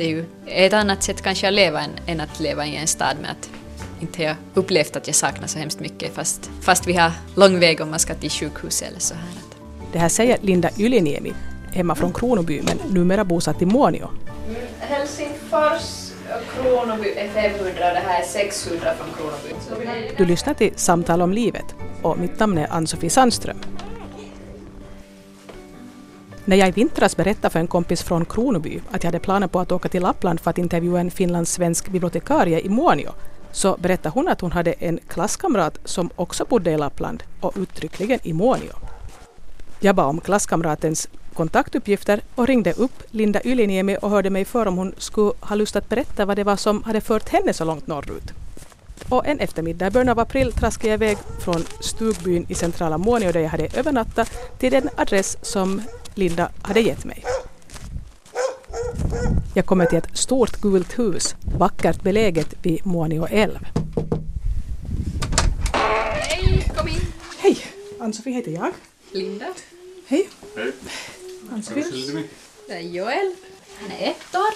det är ju ett annat sätt kanske att leva än, än att leva i en stad med att inte jag upplevt att jag saknar så hemskt mycket fast, fast vi har lång väg om man ska till sjukhus eller så här. Det här säger Linda Yliniemi, hemma från Kronoby men numera bosatt i Muonio. Helsingfors och Kronoby är 500 och det här är 600 från Kronoby. Du lyssnar till Samtal om livet och mitt namn är Ann-Sofie Sandström. När jag i vintras berättade för en kompis från Kronoby att jag hade planer på att åka till Lappland för att intervjua en finlandssvensk bibliotekarie i Muonio så berättade hon att hon hade en klasskamrat som också bodde i Lappland och uttryckligen i Muonio. Jag bad om klasskamratens kontaktuppgifter och ringde upp Linda Yliniemi och hörde mig för om hon skulle ha lust att berätta vad det var som hade fört henne så långt norrut. Och en eftermiddag i början av april traskade jag iväg från stugbyn i centrala Muonio där jag hade övernattat till den adress som Linda hade gett mig. Jag kommer till ett stort gult hus, vackert beläget vid Muonio älv. Hej, kom in! Hej! Ann-Sofie heter jag. Linda. Hej! Hej. Ann-Sofie. Det är Joel. Han är ett år.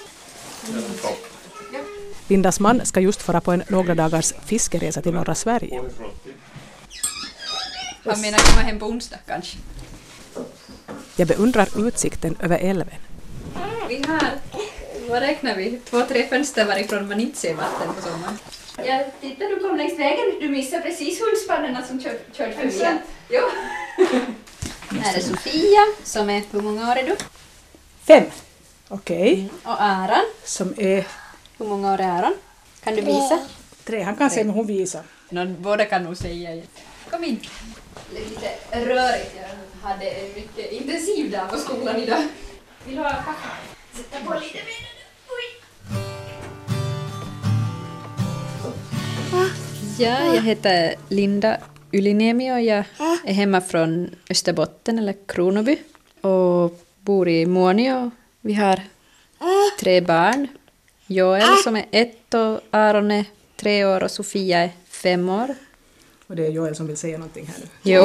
Lindas man ska just fara på en några dagars fiskeresa till norra Sverige. Han menar komma hem på onsdag kanske. Jag beundrar utsikten över älven. Vi har, vad räknar vi, två, tre fönster varifrån man inte ser vatten på sommaren. Ja, titta du kom längs vägen. Du missade precis hundspannorna som kör, körde förbi. Jo. Här är Sofia som är, hur många år är du? Fem. Okej. Och Aron. Som är Hur många år är Aron? Kan du visa? tre. Han kan se men hon visar. Båda kan nog säga. Kom in. Lite rörigt. Jag hade en mycket intensiv dag på skolan idag. Vill du ha kaffe? Sätta på lite mer. Ja, jag heter Linda Yliniemi och jag är hemma från Österbotten eller Kronoby och bor i Muonio. Vi har tre barn. Joel som är ett och Aron är tre år och Sofia är fem år. Och det är Joel som vill säga någonting här nu. Jo.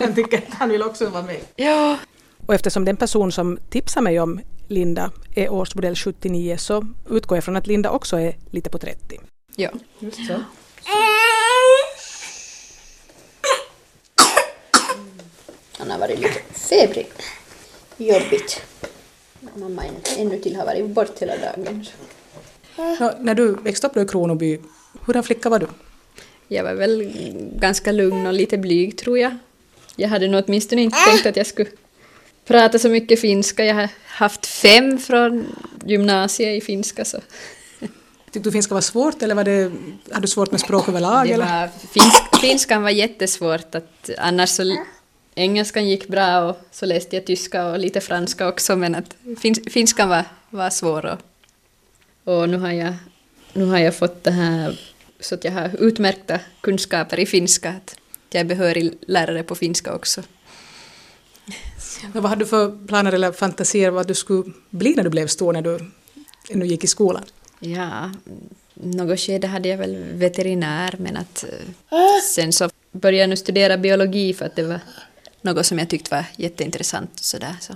Han tycker att han vill också vara med. Ja. Och eftersom den person som tipsar mig om Linda är årsmodell 79 så utgår jag från att Linda också är lite på 30. ja. Just så. Han har varit lite febrig. Jobbigt. Mamma ännu till har varit bort hela dagen. Nå, när du växte upp i Kronoby, hurdan flicka var du? Jag var väl ganska lugn och lite blyg tror jag. Jag hade nog åtminstone inte tänkt att jag skulle prata så mycket finska. Jag har haft fem från gymnasiet i finska så Tyckte du finska var svårt eller var det, hade du svårt med språk överlag? det eller? var, finsk, finskan var jättesvårt. Att, annars så engelskan gick bra och så läste jag tyska och lite franska också men att fins, finskan var, var svår. Och, och nu, har jag, nu har jag fått det här så att jag har utmärkta kunskaper i finska. Att jag är behörig lärare på finska också. Men vad hade du för planer eller fantasier vad du skulle bli när du blev stor när du ännu gick i skolan? Ja, något skede hade jag väl veterinär men att eh, sen så började jag nu studera biologi för att det var något som jag tyckte var jätteintressant och sådär. Så.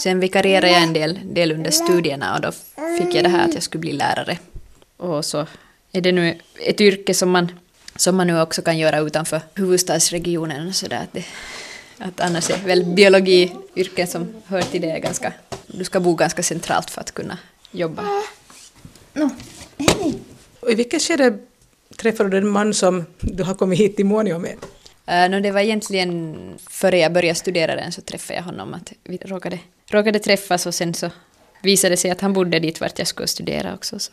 Sen vikarierade jag en del, del under studierna och då fick jag det här att jag skulle bli lärare. Och så är det nu ett yrke som man, som man nu också kan göra utanför huvudstadsregionen och sådär. Att, att annars är väl biologi yrken som hör till det ganska, du ska bo ganska centralt för att kunna jobba. Och I vilket skede träffade du den man som du har kommit hit till Muonio med? Uh, no, det var egentligen före jag började studera den så träffade jag honom. Att vi råkade, råkade träffas och sen så visade det sig att han bodde dit vart jag skulle studera också. Så.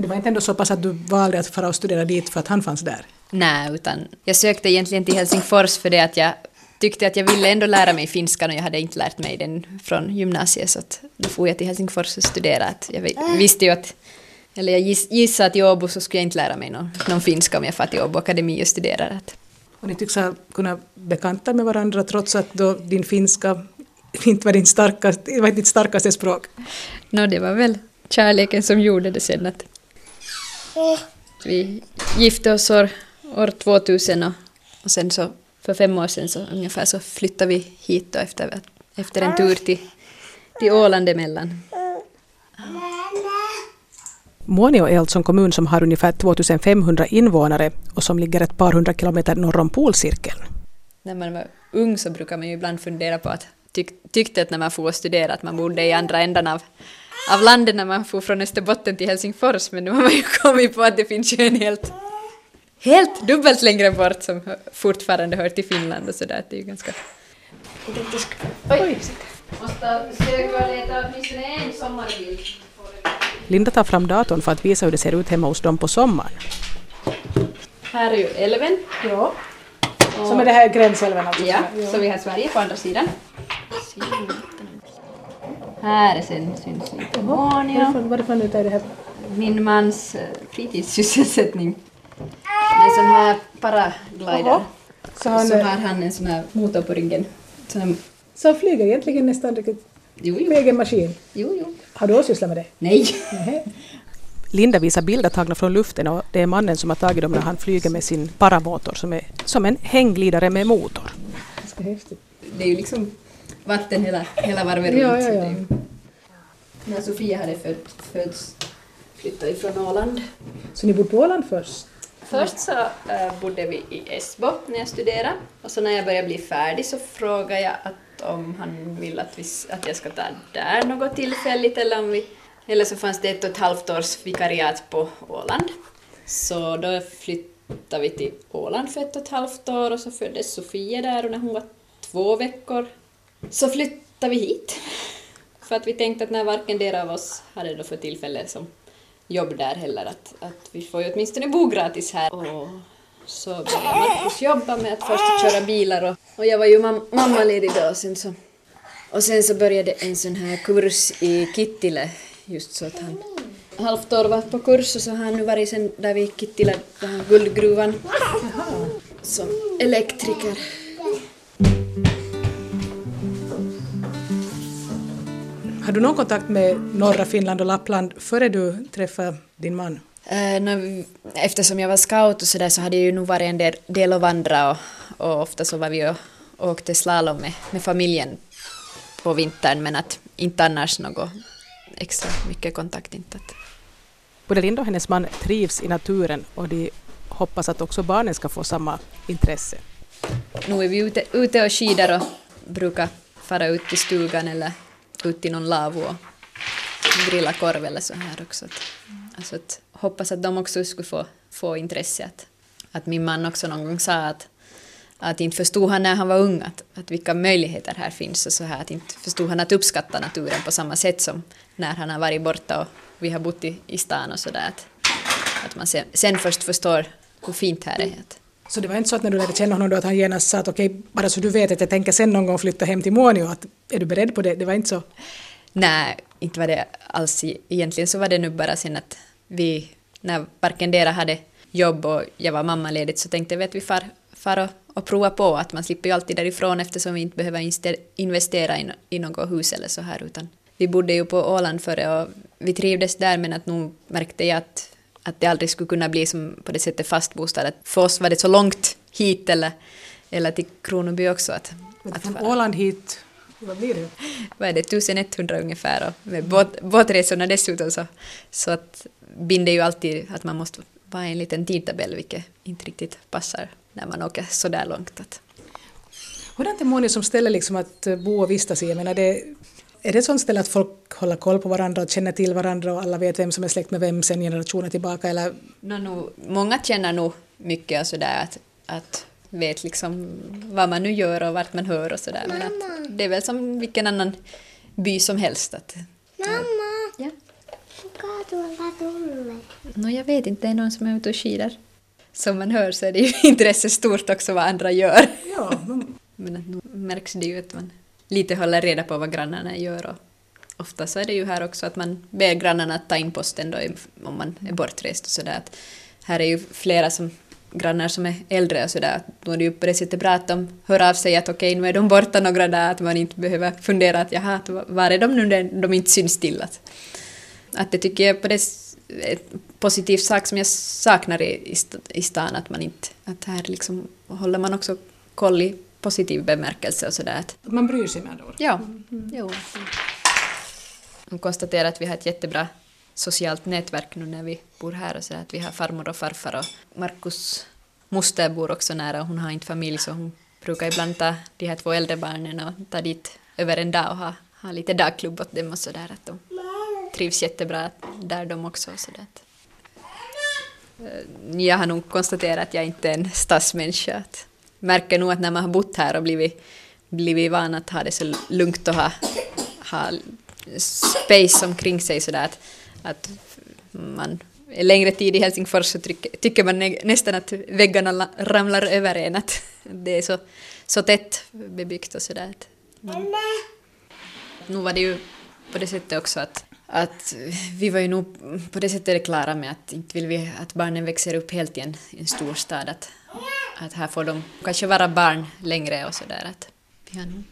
Det var inte ändå så pass att du valde att fara och studera dit för att han fanns där? Nej, utan jag sökte egentligen till Helsingfors för det att jag tyckte att jag ville ändå lära mig finskan och jag hade inte lärt mig den från gymnasiet så att då får jag till Helsingfors och studera. Att jag vi- visste ju att, eller jag giss, gissade att i Åbo så skulle jag inte lära mig någon, någon finska om jag far till Åbo akademi och studerar. Att, Och ni tycks ha kunnat bekanta med varandra trots att då din finska inte var, din starkaste, var ditt starkaste språk. no, det var väl kärleken som gjorde det sen att vi gifte oss år, år 2000 och, och sen så för fem år sedan så ungefär så flyttade vi hit då efter, efter en tur till, till Åland emellan. Muonio är alltså en kommun som har ungefär 2500 invånare och som ligger ett par hundra kilometer norr om polcirkeln. När man var ung så brukar man ju ibland fundera på att tyck, tyckte att när man får studera att man bodde i andra ändan av, av landet när man får från Österbotten till Helsingfors men nu har man ju kommit på att det finns ju en helt helt dubbelt längre bort som fortfarande hör till Finland och sådär. Det är ju ganska... Oj! Måste söka och leta åtminstone en sommarbild. Linda tar fram datorn för att visa hur det ser ut hemma hos dem på sommaren. Här är ju älven. Ja. Som är det här gränsälven alltså? Ja, så vi har Sverige på andra sidan. Här är sen syns lite Borneo. Varifrån är det här? Min mans eh, fritidssysselsättning. En sån här paraglider. Så, han, så har han en sån här motor på ryggen. Så han, så han flyger egentligen nästan riktigt jo, jo. med egen maskin? Jo, jo. Har du också sysslat med det? Nej. Linda visar bilder tagna från luften och det är mannen som har tagit dem när han flyger med sin paramotor som är som en hängglidare med motor. Det är ju liksom vatten hela, hela varvet runt. Ja, ja, ja. När Sofia hade född, föds flyttade ifrån Åland. Så ni bodde på Åland först? Först så äh, bodde vi i Esbo när jag studerade och så när jag började bli färdig så frågade jag att om han vill att, vi, att jag ska ta där något tillfälligt eller om vi eller så fanns det ett och ett halvt års vikariat på Åland. Så då flyttade vi till Åland för ett och ett halvt år och så föddes Sofia där och när hon var två veckor så flyttade vi hit. För att vi tänkte att när varken del av oss hade då för tillfälle som jobb där heller, att, att vi får ju åtminstone bo gratis här. Och så började Markus jobba med att först köra bilar och, och jag var ju mam mammaledig då och sen så och sen så började en sån här kurs i Kittile just så att han halvt år var på kurs och så har han nu varit sen där vi Kittile, den här guldgruvan som elektriker. Har du någon kontakt med norra Finland och Lappland före du träffade din man? Uh, eftersom jag var scout och så där så hade jag ju nog varit en del, del att vandra och, och ofta så var vi och, och åkte slalom med, med familjen på vintern men att inte annars något extra mycket kontakt inte. Både Linda och hennes man trivs i naturen och de hoppas att också barnen ska få samma intresse. Nu är vi ute, ute och skidar och brukar fara ut till stugan eller ut i någon lavvo och grilla korv eller så här också. Att, alltså att, hoppas att de också skulle få, få intresse. Att, att min man också någon gång sa att, att inte förstod han när han var ung att, att vilka möjligheter här finns och så här att inte förstod han att uppskatta naturen på samma sätt som när han har varit borta och vi har bott i, i stan och sådär. Att, att man sen, sen först förstår hur fint här är. Så det var inte så att när du lärde känna honom då att han genast sa att okej, okay, bara så du vet att jag tänker sen någon gång flytta hem till Muonio, att är du beredd på det? Det var inte så? Nej, inte var det alls egentligen så var det nu bara sen att vi, när varken dera hade jobb och jag var mammaledigt så tänkte vi att vi far, far och, och prova på att man slipper ju alltid därifrån eftersom vi inte behöver investera i, i något hus eller så här utan vi bodde ju på Åland före och vi trivdes där men att nu märkte jag att, att det aldrig skulle kunna bli som på det sättet fast bostad. Att för oss var det så långt hit eller, eller till Kronoby också. Att, att från Åland hit, vad blir det? Vad är det, 1100 ungefär och med båt, båtresorna dessutom så, så att binder ju alltid att man måste vara en liten tidtabell vilket inte riktigt passar när man åker så där långt. Att. Hurdant är Moni som ställe liksom att bo och vistas i? Jag menar det, är det ett sånt ställe att folk håller koll på varandra och känner till varandra och alla vet vem som är släkt med vem sen generationer tillbaka? Eller? No, no, många känner nog mycket och sådär att, att vet liksom vad man nu gör och vart man hör och sådär. Men att det är väl som vilken annan by som helst. Att, Mamma! Ja. Tulee? No, jag vet inte, det är någon som är ute och skidar. Som man hör så är det ju intresse stort också vad andra gör. Ja. Men att nu märks det ju att man lite håller reda på vad grannarna gör. Och ofta så är det ju här också att man ber grannarna att ta in posten då om man är bortrest och sådär. Här är ju flera som, grannar som är äldre och sådär. Då är det ju på det sättet bra att de hör av sig att okej, nu är de borta några dagar, att man inte behöver fundera att jaha, var är de nu när de inte syns till? Att, att det tycker jag på det ett positiv sak som jag saknar i, i stan, att man inte, att här liksom håller man också koll i positiv bemärkelse och sådär. Man bryr sig med andra. Ja, mm. jo. De konstaterar att vi har ett jättebra socialt nätverk nu när vi bor här och så att vi har farmor och farfar och Markus moster bor också nära och hon har inte familj så hon brukar ibland ta de här två äldre barnen och ta dit över en dag och ha, ha lite dagklubb åt dem och så där att de trivs jättebra där de också och så där. Eh, Jag har nog konstaterat att jag inte är en stadsmänniska. Att märker nog att när man har bott här och blivit, blivit van att ha det så lugnt och ha, ha space omkring sig sådär att, att man längre tid i Helsingfors så tycker, tycker man nä- nästan att väggarna la- ramlar över en. Att det är så, så tätt bebyggt och sådär. man- Nu var det ju på det sättet också att, att vi var ju nog på det sättet klara med att inte vill vi att barnen växer upp helt i en, i en stor stad. Att, att här får de kanske vara barn längre och sådär. Att vi har nog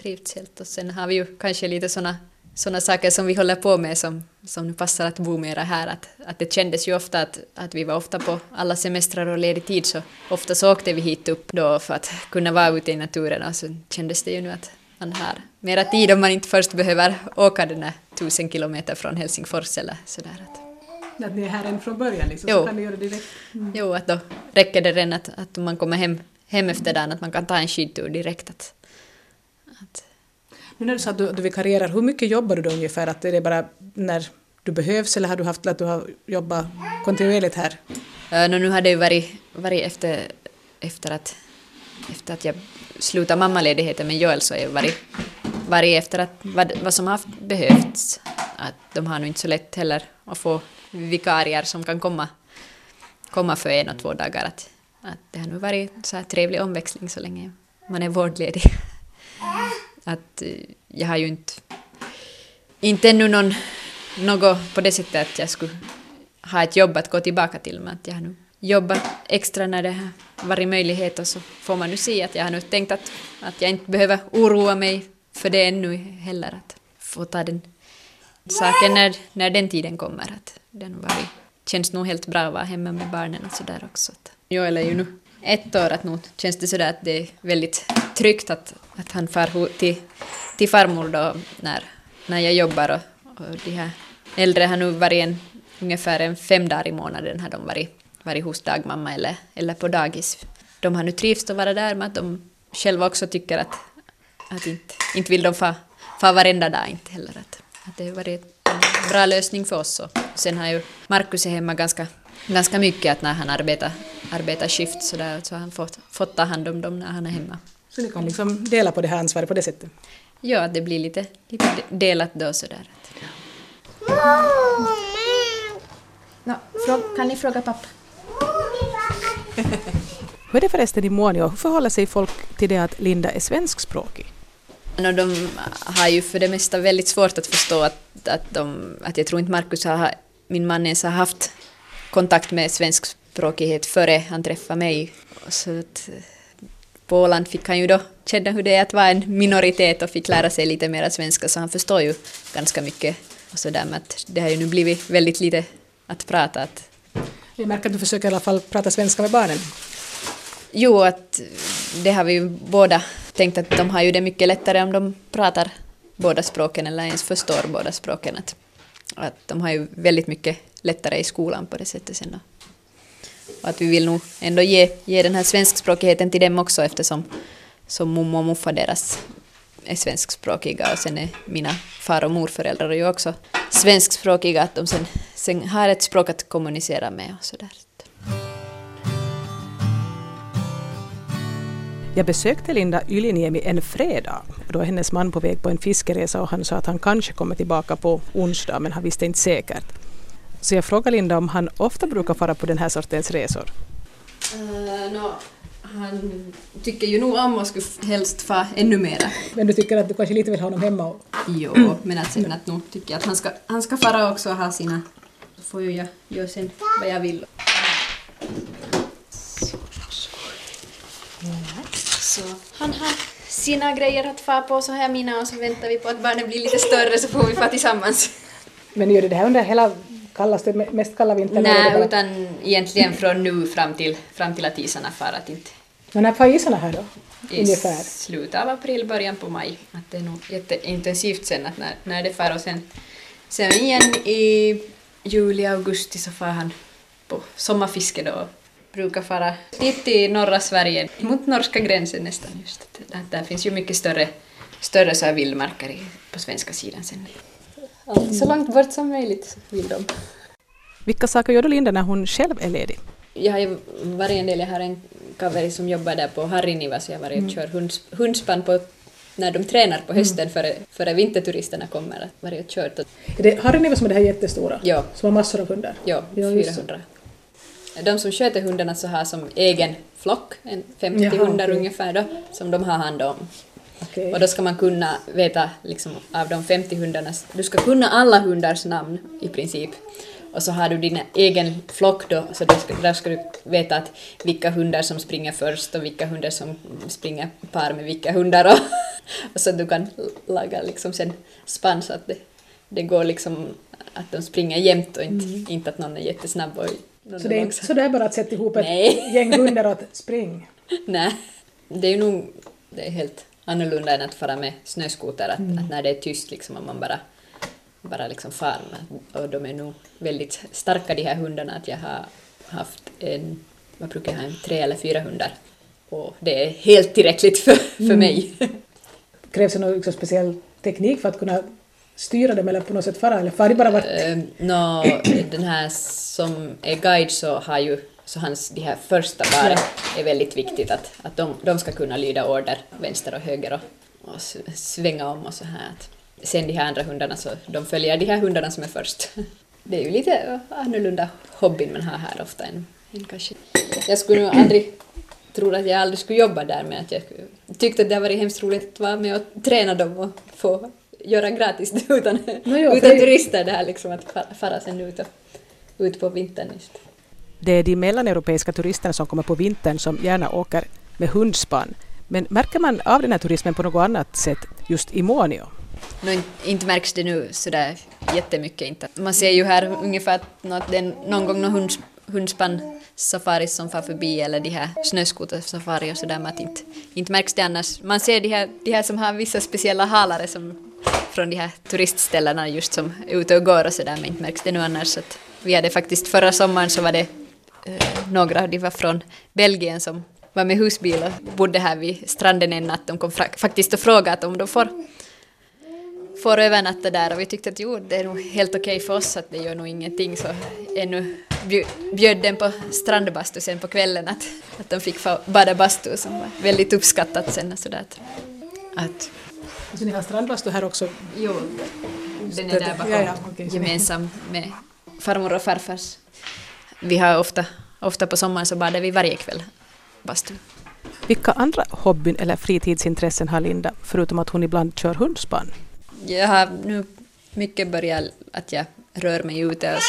trivts helt. Och sen har vi ju kanske lite såna såna saker som vi håller på med som, som nu passar att bo mera här. Att, att det kändes ju ofta att, att vi var ofta på alla semestrar och ledig tid så ofta så åkte vi hit upp då för att kunna vara ute i naturen och så kändes det ju nu att man har mera tid om man inte först behöver åka den där tusen kilometer från Helsingfors eller sådär. Att, att ni är här än från början liksom, Jo. så kan ni göra det direkt. Jo, att då räcker det redan att, att man kommer hem, hem efter dagen att man kan ta en skidtur direkt. Att, att, Nu när du sa att du, du vikarierar, hur mycket jobbar du då ungefär? Att är det bara när du behövs eller har du haft att du har jobbat kontinuerligt här? Uh, no, nu har det ju varit, varit efter, efter, att, efter att jag slutade mammaledigheten med Joel så har det varit, varit efter att, vad, vad som har behövts. Att de har nog inte så lätt heller att få vikarier som kan komma, komma för en och två dagar. Att, att det har nu varit så här trevlig omväxling så länge man är vårdledig. Att eh, jag har ju inte, inte ännu någon, något på det sättet att jag skulle ha ett jobb att gå tillbaka till, men att jag har nu jobbat extra när det har varit möjlighet och så får man nu se att jag har nu tänkt att, att jag inte behöver oroa mig för det ännu heller, att få ta den saken när, när den tiden kommer. Att nog varit, känns nog helt bra att vara hemma med barnen och sådär också. Att Joel är ju nu ett år, att nu känns det sådär att det är väldigt tryggt att, att han far till, till farmor då när, när jag jobbar och, och de här äldre har nu varit en, ungefär en fem dagar i månaden har de varit, varit hos dagmamma eller, eller på dagis. De har nu trivts att vara där med att de själva också tycker att, att inte, inte vill de få varenda dag inte heller. Att det har varit en bra lösning för oss. Och sen har ju Markus är hemma ganska, ganska mycket att när han arbetar, arbetar skift så, där, så har han fått, fått ta hand om dem när han är hemma. Så ni kan liksom dela på det här ansvaret på det sättet? Ja, att det blir lite, lite delat då sådär. No, kan ni fråga pappa? Hur är det förresten i Muonio? Hur förhåller sig folk till det att Linda är svenskspråkig? Och de har ju för det mesta väldigt svårt att förstå att, att, de, att jag tror inte Markus har, min man ens har haft kontakt med svenskspråkighet före han träffade mig. Så att, eh, på Åland fick han ju då känna hur det är att vara en minoritet och fick lära sig lite mer svenska så han förstår ju ganska mycket. Och så där med att det har ju nu blivit väldigt lite att prata. Att, Jag märker att du försöker i alla fall prata svenska med barnen. Jo, att det har vi ju båda tänkt att de har ju det mycket lättare om de pratar båda språken eller ens förstår båda språken. Att, att de har ju väldigt mycket lättare i skolan på det sättet sen. Och att vi vill nog ändå ge, ge den här svenskspråkigheten till dem också eftersom som mommo och muffa deras är svenskspråkiga och sen är mina far och morföräldrar ju också svenskspråkiga att de sen, sen har ett språk att kommunicera med och sådär. Jag besökte Linda Yliniemi en fredag. Då är hennes man på väg på en fiskeresa och han sa att han kanske kommer tillbaka på onsdag men han visste inte säkert. Så jag frågade Linda om han ofta brukar fara på den här sortens resor. Uh, no, han tycker ju nog om och skulle helst få ännu mera. Men du tycker att du kanske lite vill ha honom hemma? Och... Jo, men att sen att nog tycker jag att han ska, han ska fara också och ha sina... Så får ju jag göra sen vad jag vill. Så han har sina grejer att få på så har jag mina och så väntar vi på att barnen blir lite större så får vi få tillsammans. Men gör du det här under hela kallaste, mest kalla vintern? Nej, bara- utan egentligen från nu fram till, fram till att isarna far att inte Men när far isarna här då? i Ungefär? slutet av april, början på maj. Att det är nog jätteintensivt sen att när, när det far och sen, sen igen i, juli, augusti så far han på sommarfiske då. Brukar fara dit till norra Sverige, mot norska gränsen nästan just. Där, där finns ju mycket större, större så här vildmarker på svenska sidan sen. Alltid så långt bort som möjligt vill de. Vilka saker gör då Linda när hon själv är ledig? Jag har ju varit en del, jag har en kaveri som jobbar där på Harriniva så jag har varit och kört hunds, hundspann på när de tränar på hösten före, före vinterturisterna kommer. Att varit och kört. Och, Är det Harriniva som är det här jättestora? Ja. Som har massor av hundar? ja, Ja, just 400. De som sköter hundarna så har som egen flock, en 50 Jaha, hundar okej. ungefär då, som de har hand om. Okej. Och då ska man kunna veta liksom, av de 50 hundarna, du ska kunna alla hundars namn i princip. Och så har du din egen flock då, så då ska, där ska du veta att vilka hundar som springer först och vilka hundar som springer par med vilka hundar och, och så du kan laga liksom sen spann så att det, det går liksom att de springer jämnt och inte, inte att någon är jättesnabb och Så det är inte så det är bara att sätta ihop ett Nej. gäng hundar och att spring? Nej, det är ju nog det är helt annorlunda än att fara med snöskoter, att, att när det är tyst liksom och man bara, bara liksom far. Och de är nog väldigt starka de här hundarna, att jag har haft en, vad brukar jag ha, en tre eller fyra hundar. Och det är helt tillräckligt för, för mig. Krävs det någon liksom speciell teknik för att kunna styra dem eller på något sätt fara eller far bara vart? Uh, Nå, den här som är guide så har ju så hans, de här första paren är väldigt viktigt att, att de, de ska kunna lyda order vänster och höger och, och svänga om och så här. Att sen de här andra hundarna så de följer de här hundarna som är först. Det är ju lite annorlunda hobbyn man har här ofta än, än kanske. Jag skulle nog aldrig tro att jag aldrig skulle jobba där men att jag tyckte att det har varit hemskt roligt att vara med och träna dem och få göra gratis utan, No, jo, utan turister det här liksom att fa- fara sen ut, och, ut på vintern just. Det är de mellaneuropeiska turisterna som kommer på vintern som gärna åker med hundspann. Men märker man av den här turismen på något annat sätt just i Muonio? No, in- inte märks det nu sådär jättemycket inte. Man ser ju här ungefär att det är någon gång någon hunds, hundspann safaris som far förbi eller de här snöskotersafari och sådär men att inte, inte märks det annars. Man ser de här, de här som har vissa speciella halare som från de här turistställena just som är ute och går och sådär men inte märks det nu annars. Så att vi hade faktiskt förra sommaren så var det eh, några, de var från Belgien som var med husbil och bodde här vid stranden en natt. De kom faktiskt och frågade att om de får får övernatta där och vi tyckte att jo, det är nog helt okej för oss att det gör nog ingenting så ännu bjöd den på strandbastu sen på kvällen att, att de fick bada bastu som var väldigt uppskattat sen och sådär att, att Så ni har strandbastu här också? jo, den är där bakom Ja, ja, ni- gemensam med farmor och farfars. Vi har ofta, ofta på sommaren så badar vi varje kväll bastu. Vilka andra hobbyn eller fritidsintressen har Linda, förutom att hon ibland kör hundspann? Jag har nu mycket börjat att jag rör mig ute. och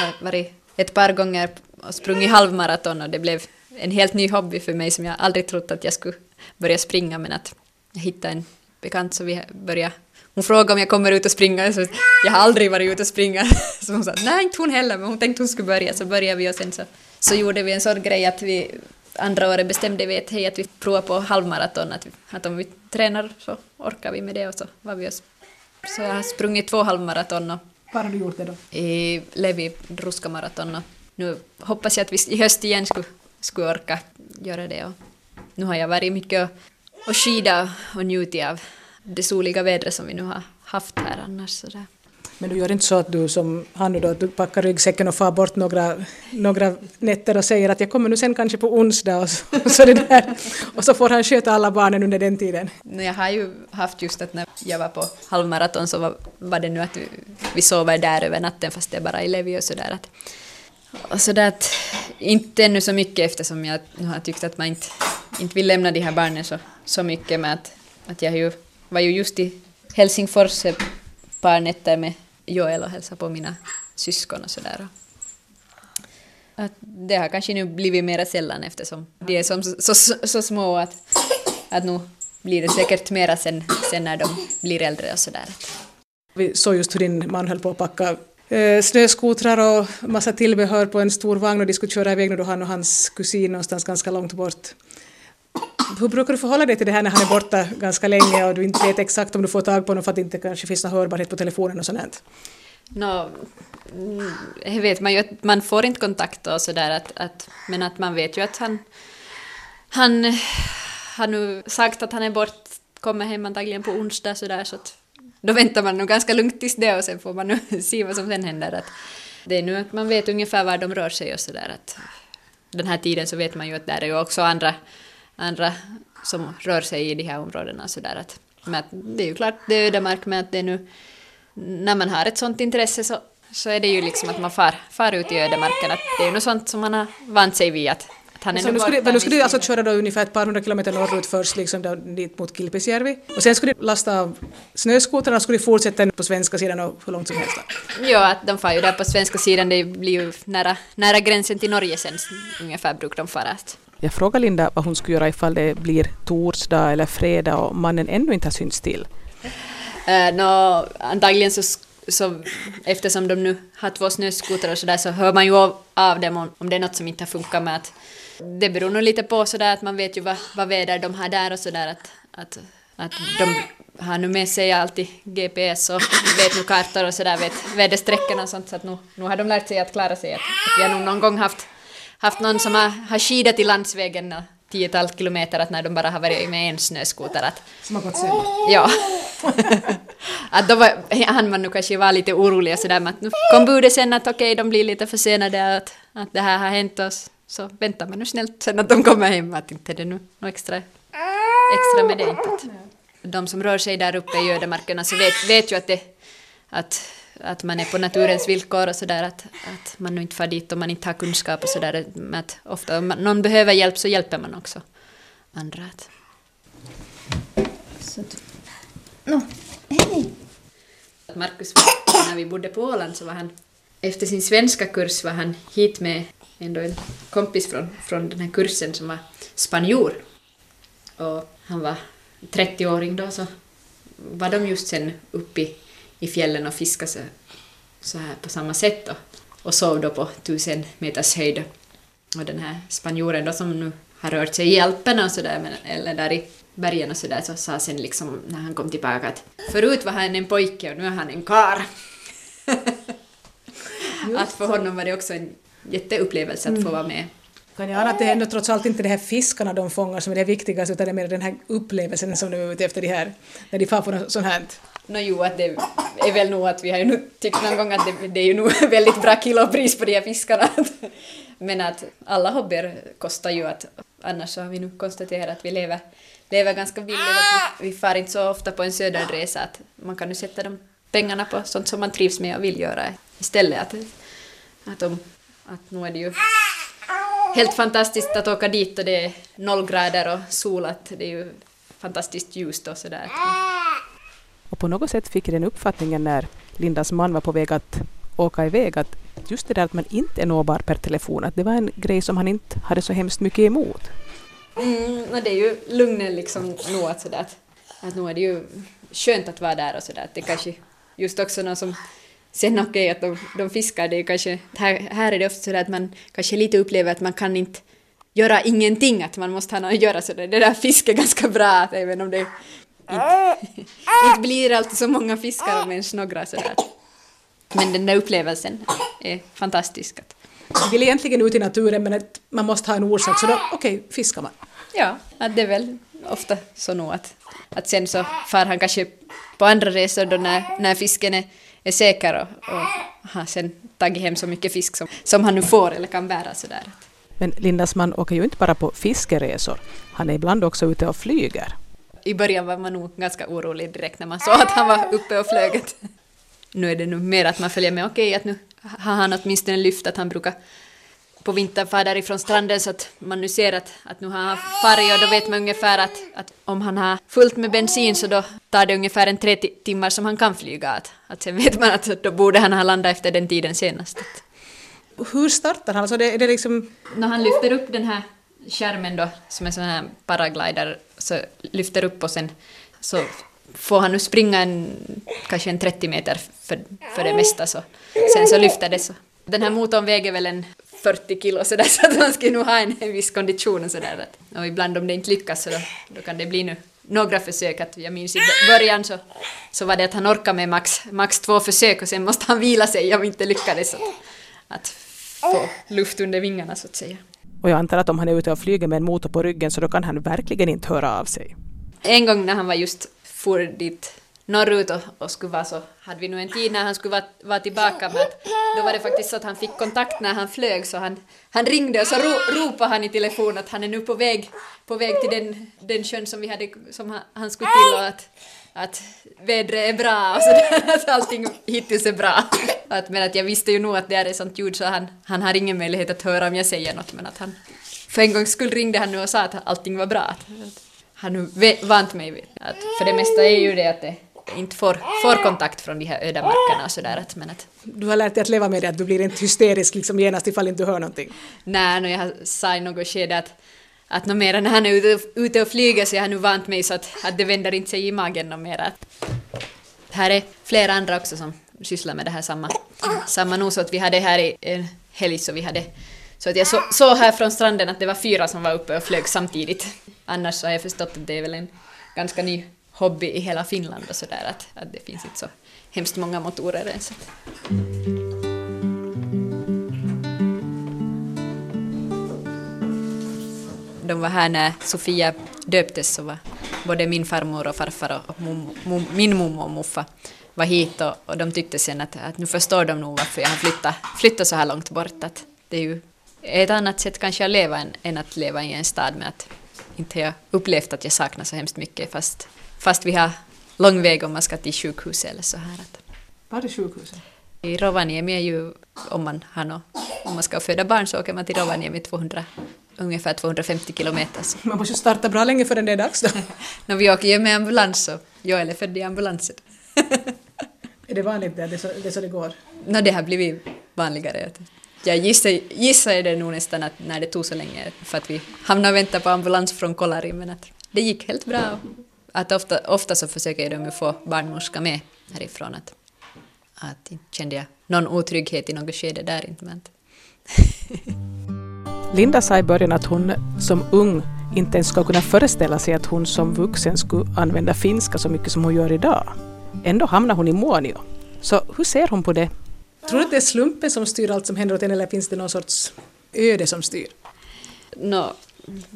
Jag har varit ett par gånger och sprungit halvmaraton och det blev en helt ny hobby för mig som jag aldrig trott att jag skulle börja springa men att jag hittade en bekant så vi började hon frågade om jag kommer ut och springa, så jag har aldrig varit ute och springa. Så hon sa nej, inte hon heller, men hon tänkte hon skulle börja, så började vi och sen så, så gjorde vi en sån grej att vi andra året bestämde vi att hej, att vi provar på halvmaraton, att, vi, att om vi tränar så orkar vi med det och så var vi och så jag har sprungit två halvmaraton och Var har du gjort det då? i Levi Ruska-maraton och nu hoppas jag att vi i höst igen skulle, skulle orka göra det. Och nu har jag varit mycket och, och skida och njutit av det soliga vädret som vi nu har haft här annars. Sådär. Men du gör inte så att du som Hannu då, att du packar ryggsäcken och far bort några, några nätter och säger att jag kommer nu sen kanske på onsdag och så, och så, det där. Och så får han sköta alla barnen under den tiden. Jag har ju haft just att när jag var på halvmaraton så var, var det nu att vi, vi sover där över natten fast det är bara i Levi och sådär. Att, och sådär att inte ännu så mycket eftersom jag nu har tyckt att man inte, inte vill lämna de här barnen så, så mycket med att, att jag ju, var ju just i Helsingfors ett par nätter med Joel och hälsade på mina syskon och sådär. Att det har kanske nu blivit mera sällan eftersom de är som, så, så, så små att, att nu blir det säkert mera sen, sen när de blir äldre och sådär. Vi såg just hur din man höll på att packa eh, snöskotrar och massa tillbehör på en stor vagn och de skulle köra iväg nu då han och hans kusin någonstans ganska långt bort. Hur brukar du förhålla dig till det här när han är borta ganska länge och du inte vet exakt om du får tag på honom för att det inte kanske finns någon hörbarhet på telefonen och sånt? Nå, mm, det vet man ju att man får inte kontakt och sådär att, att, men att man vet ju att han, han har nu sagt att han är bort, kommer hem antagligen på onsdag sådär så att då väntar man nog ganska lugnt tills det och sen får man nu se vad som sen händer. Att det är nu att man vet ungefär var de rör sig och sådär att den här tiden så vet man ju att där är ju också andra, andra som rör sig i de här områdena så där att, men att det är ju klart det är ödemark men att det är nu när man har ett sånt intresse så, så är det ju liksom att man far, far ut i ödemarken att det är ju något sånt som man har vant sig vid att, han är nu skulle, men nu skulle du alltså köra då ungefär ett par hundra kilometer norrut först, liksom då, dit mot Kilpisjärvi. Och sen skulle du lasta av snöskotrarna och skulle du fortsätta på svenska sidan och hur långt som helst. Ja, att de far ju där på svenska sidan, det blir ju nära, nära gränsen till Norge sen ungefär brukar de fara. Jag frågade Linda vad hon skulle göra ifall det blir torsdag eller fredag och mannen ännu inte har synts till. Eh, uh, no, antagligen så, så eftersom de nu har två snöskotrar och sådär så hör man ju av, av dem om, om det är något som inte har funkat med att det beror nog lite på sådär att man vet ju vad, vad väder de har där och sådär att, att, att de har nu med sig alltid GPS och vet nu kartor och sådär, vet vädersträckorna och sånt så att nu, nu har de lärt sig att klara sig. Att, att vi har nog någon gång haft, haft någon som har, har skidat i landsvägen och tiotals kilometer att när de bara har varit med en snöskoter att Som har gått sämre. Ja. att då var, han var nu kanske var lite orolig och sådär men att nu kom budet sen att okej de blir lite försenade att, att det här har hänt oss så väntar man nu snällt sen att de kommer hem att inte det nu något extra, extra med det inte. Att de som rör sig där uppe i ödemarkerna så vet, vet ju att det att, att man är på naturens villkor och sådär att, att man nu inte far dit om man inte har kunskap och sådär men att ofta om någon behöver hjälp så hjälper man också andra. Att, så att, No, hej. Marcus, Markus, när vi bodde på Åland så var han, efter sin svenska kurs var han hit med ändå en kompis från, från den här kursen som var spanjor. Och han var 30-åring då så var de just sen uppe i, i fjällen och fiskade så, så här på samma sätt då. Och sov då på tusen meters höjd. Och den här spanjoren då som nu har rört sig i Alperna och sådär, men- eller där i bergen och sådär, så sa sen liksom när han kom tillbaka att förut var han en pojke och nu är han en kar. att för honom var det också en jätteupplevelse att få vara med. Kan jag ana att det är ändå trots allt inte de här fiskarna de fångar som är det viktigaste utan det är mer den här upplevelsen som de är ute efter de här, när de far på något sånt här. Nå jo, att det är väl nog att vi har ju nu tyckt någon gång att det, det är ju nog väldigt bra kilopris på de här fiskarna. Men att alla hobbyer kostar ju att annars så har vi nu konstaterat att vi lever, lever ganska billigt. Vi, vi far inte så ofta på en söderresa att man kan ju sätta de pengarna på sånt som man trivs med och vill göra istället. Att, att, de, att nu är det ju helt fantastiskt att åka dit och det är noll grader och sol, att det är ju fantastiskt ljust och sådär. Och på något sätt fick jag den uppfattningen när Lindas man var på väg att åka iväg att just det där att man inte är nåbar per telefon, att det var en grej som han inte hade så hemskt mycket emot. Mm, det är ju lugnet liksom nog att sådär att, att nu är det ju skönt att vara där och sådär att det kanske just också någon som sen okej att de, de fiskar det är ju kanske här, här är det ofta sådär att man kanske lite upplever att man kan inte göra ingenting att man måste ha något att göra så det, det där fiske är ganska bra att även om det inte, inte blir alltid så många fiskar om ens några sådär. Men den där upplevelsen är fantastisk. Man vill egentligen ut i naturen men att man måste ha en orsak så då, okej, fiskar man. Ja, det är väl ofta så nog att, att sen så far han kanske på andra resor då när, när fisken är, är säker och, och har sen tagit hem så mycket fisk som, som han nu får eller kan bära sådär. Men Lindas man åker ju inte bara på fiskeresor, han är ibland också ute och flyger. I början var man nog ganska orolig direkt när man såg att han var uppe och flög. Nu är det nog mer att man följer med, okej att nu har han åtminstone lyft att han brukar på vintern fara därifrån stranden så att man nu ser att, att nu har han farit och då vet man ungefär att, att om han har fullt med bensin så då tar det ungefär en tre ti- timmar som han kan flyga. Att, att sen vet man att då borde han ha landat efter den tiden senast. Hur startar han? Alltså det, är det liksom, när han lyfter upp den här skärmen då, som är sån här paraglider, så lyfter upp och sen så får han nu springa en, kanske en 30 meter för, för det mesta så sen så lyfter det så. Den här motorn väger väl en 40 kilo sådär så att man ska nog ha en, en viss kondition och sådär. Och ibland om det inte lyckas så då, då kan det bli nu några försök. Att jag minns i början så, så var det att han orkade med max, max två försök och sen måste han vila sig om inte lyckades att, att få luft under vingarna så att säga. Och jag antar att om han är ute och flyger med en motor på ryggen så då kan han verkligen inte höra av sig. En gång när han var just for dit norrut och, och skulle vara så, hade vi nu en tid när han skulle vara, vara tillbaka men att då var det faktiskt så att han fick kontakt när han flög så han, han ringde och så ro, ropade han i telefon att han är nu på väg, på väg till den, den sjön som, vi hade, som han, han skulle till och att, att vädret är bra och sådär, att allting hittills är bra. Att, men att jag visste ju nog att det är ett sånt ljud så han, han har ingen möjlighet att höra om jag säger något men att han för en gångs skull ringde han nu och sa att allting var bra. Att, han har vant mig vid att för det mesta är ju det att det inte får, får kontakt från de här öda markerna och sådär. Att, men att, Du har lärt dig att leva med det, att du blir inte hysterisk liksom genast ifall inte du hör någonting. nej, no, jag sa i något skede att att no, mera när han är ute, ute och flyger så jag har nu vant mig så att, att det vänder inte sig i magen och mera. Här är flera andra också som sysslar med det här samma, samma nog så att vi hade här i en helg så vi hade så att jag så, såg här från stranden att det var fyra som var uppe och flög samtidigt. Annars så har jag förstått att det är väl en ganska ny hobby i hela Finland och sådär att, att det finns inte så hemskt många motorer ens. De var här när Sofia döptes så var både min farmor och farfar och mom, mom, min mommo och muffa var hit och, och de tyckte sen att, att nu förstår de nog varför jag har flyttat, flyttat så här långt bort. Att det är ju ett annat sätt kanske att leva än, än att leva i en stad med att inte jag upplevt att jag saknar så hemskt mycket fast, fast vi har lång väg om man ska till sjukhuset eller så här. Att Var är sjukhuset? I Rovaniemi är ju, om man, har nå, om man ska föda barn så åker man till Rovaniemi 200, ungefär 250 kilometer. Så. Man måste starta bra länge förrän det är dags då. När vi åker ju med ambulans så Joel är född i ambulansen. är det vanligt där? Det är så det, är så det går? Nå, det har blivit vanligare. Jag gissar, gissar är det nog nästan att när det tog så länge för att vi hamnade och väntade på ambulans från Kolari men att det gick helt bra. Att ofta, ofta så försöker de ju få barnmorska med härifrån. Att, att kände jag någon otrygghet i något skede där inte. Men Linda sa i början att hon som ung inte ens ska kunna föreställa sig att hon som vuxen skulle använda finska så mycket som hon gör idag. Ändå hamnar hon i Muonio. Så hur ser hon på det? Tror du att det är slumpen som styr allt som händer åt en eller finns det någon sorts öde som styr? Nå,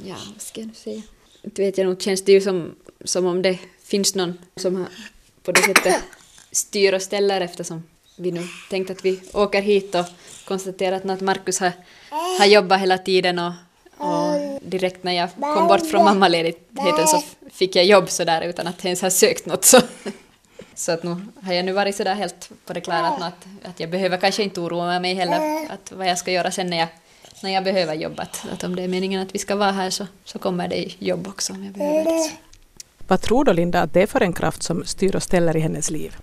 ja, vad ska jag nu säga? Inte vet jag nog, känns det ju som, som om det finns någon som har på det sättet styr och ställer eftersom vi nu tänkt att vi åker hit och konstaterat att Markus har, har jobbat hela tiden och, och direkt när jag kom bort från mammaledigheten så fick jag jobb sådär utan att ens ha sökt något så. Så att nu har jag nu varit sådär helt på det klara att, att, att jag behöver kanske inte oroa mig heller att vad jag ska göra sen när jag, när jag behöver jobba. Att om det är meningen att vi ska vara här så, så kommer det jobb också om jag behöver det. Vad tror då Linda att det är för en kraft som styr och ställer i hennes liv?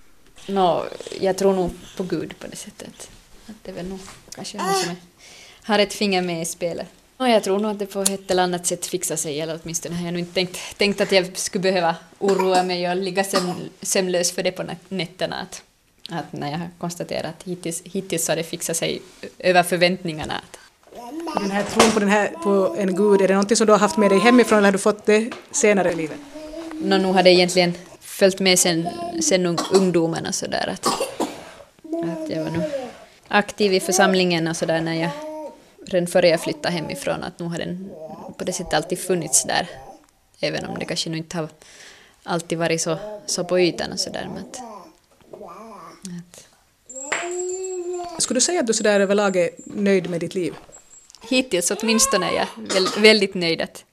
Nå, jag tror nog på Gud på det sättet. Att det är väl nog kanske han som är, har ett finger med i spelet. Och jag tror nog att det på ett eller annat sätt fixar sig, eller åtminstone har jag nog inte tänkt, tänkt att jag skulle behöva oroa mig och ligga sömn, sömnlös för det på nätterna. Att, att när jag har konstaterat att hittills, hittills har det fixat sig över förväntningarna. Att, Den här tron på, den här, på en gud, är det någonting som du har haft med dig hemifrån eller har du fått det senare i livet? Nå, nu har det egentligen följt med sen, sen ung, ungdomen och sådär. Att, att jag var nog aktiv i församlingen och sådär när jag redan före jag flyttade hemifrån att nu har den på det sättet alltid funnits där. Även om det kanske nu inte har alltid varit så, så på ytan och sådär. Att, att, Skulle du säga att du sådär överlag är nöjd med ditt liv? hittills åtminstone är jag väl, väldigt nöjd att,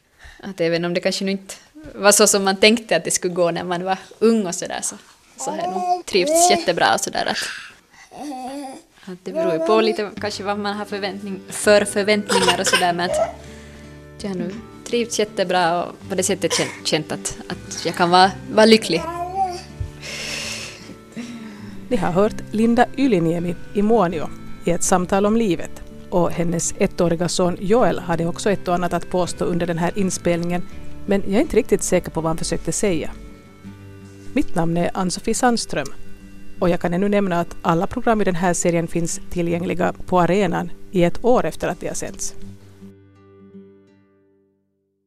att även om det kanske nu inte var så som man tänkte att det skulle gå när man var ung och sådär så, så har jag nog trivts jättebra och sådär att, att det beror ju på lite kanske vad man har förväntning, för förväntningar och sådär men att jag har nu trivts jättebra och på det sättet känt, känt att, att jag kan vara, vara lycklig. Ni har hört Linda Yliniemi i Muonio i ett samtal om livet. Och hennes ettåriga son Joel hade också ett och annat att påstå under den här inspelningen, men jag är inte riktigt säker på vad han försökte säga. Mitt namn är Ann-Sofie Sandström och jag kan ännu nämna att alla program i den här serien finns tillgängliga på arenan i ett år efter att de har sänts.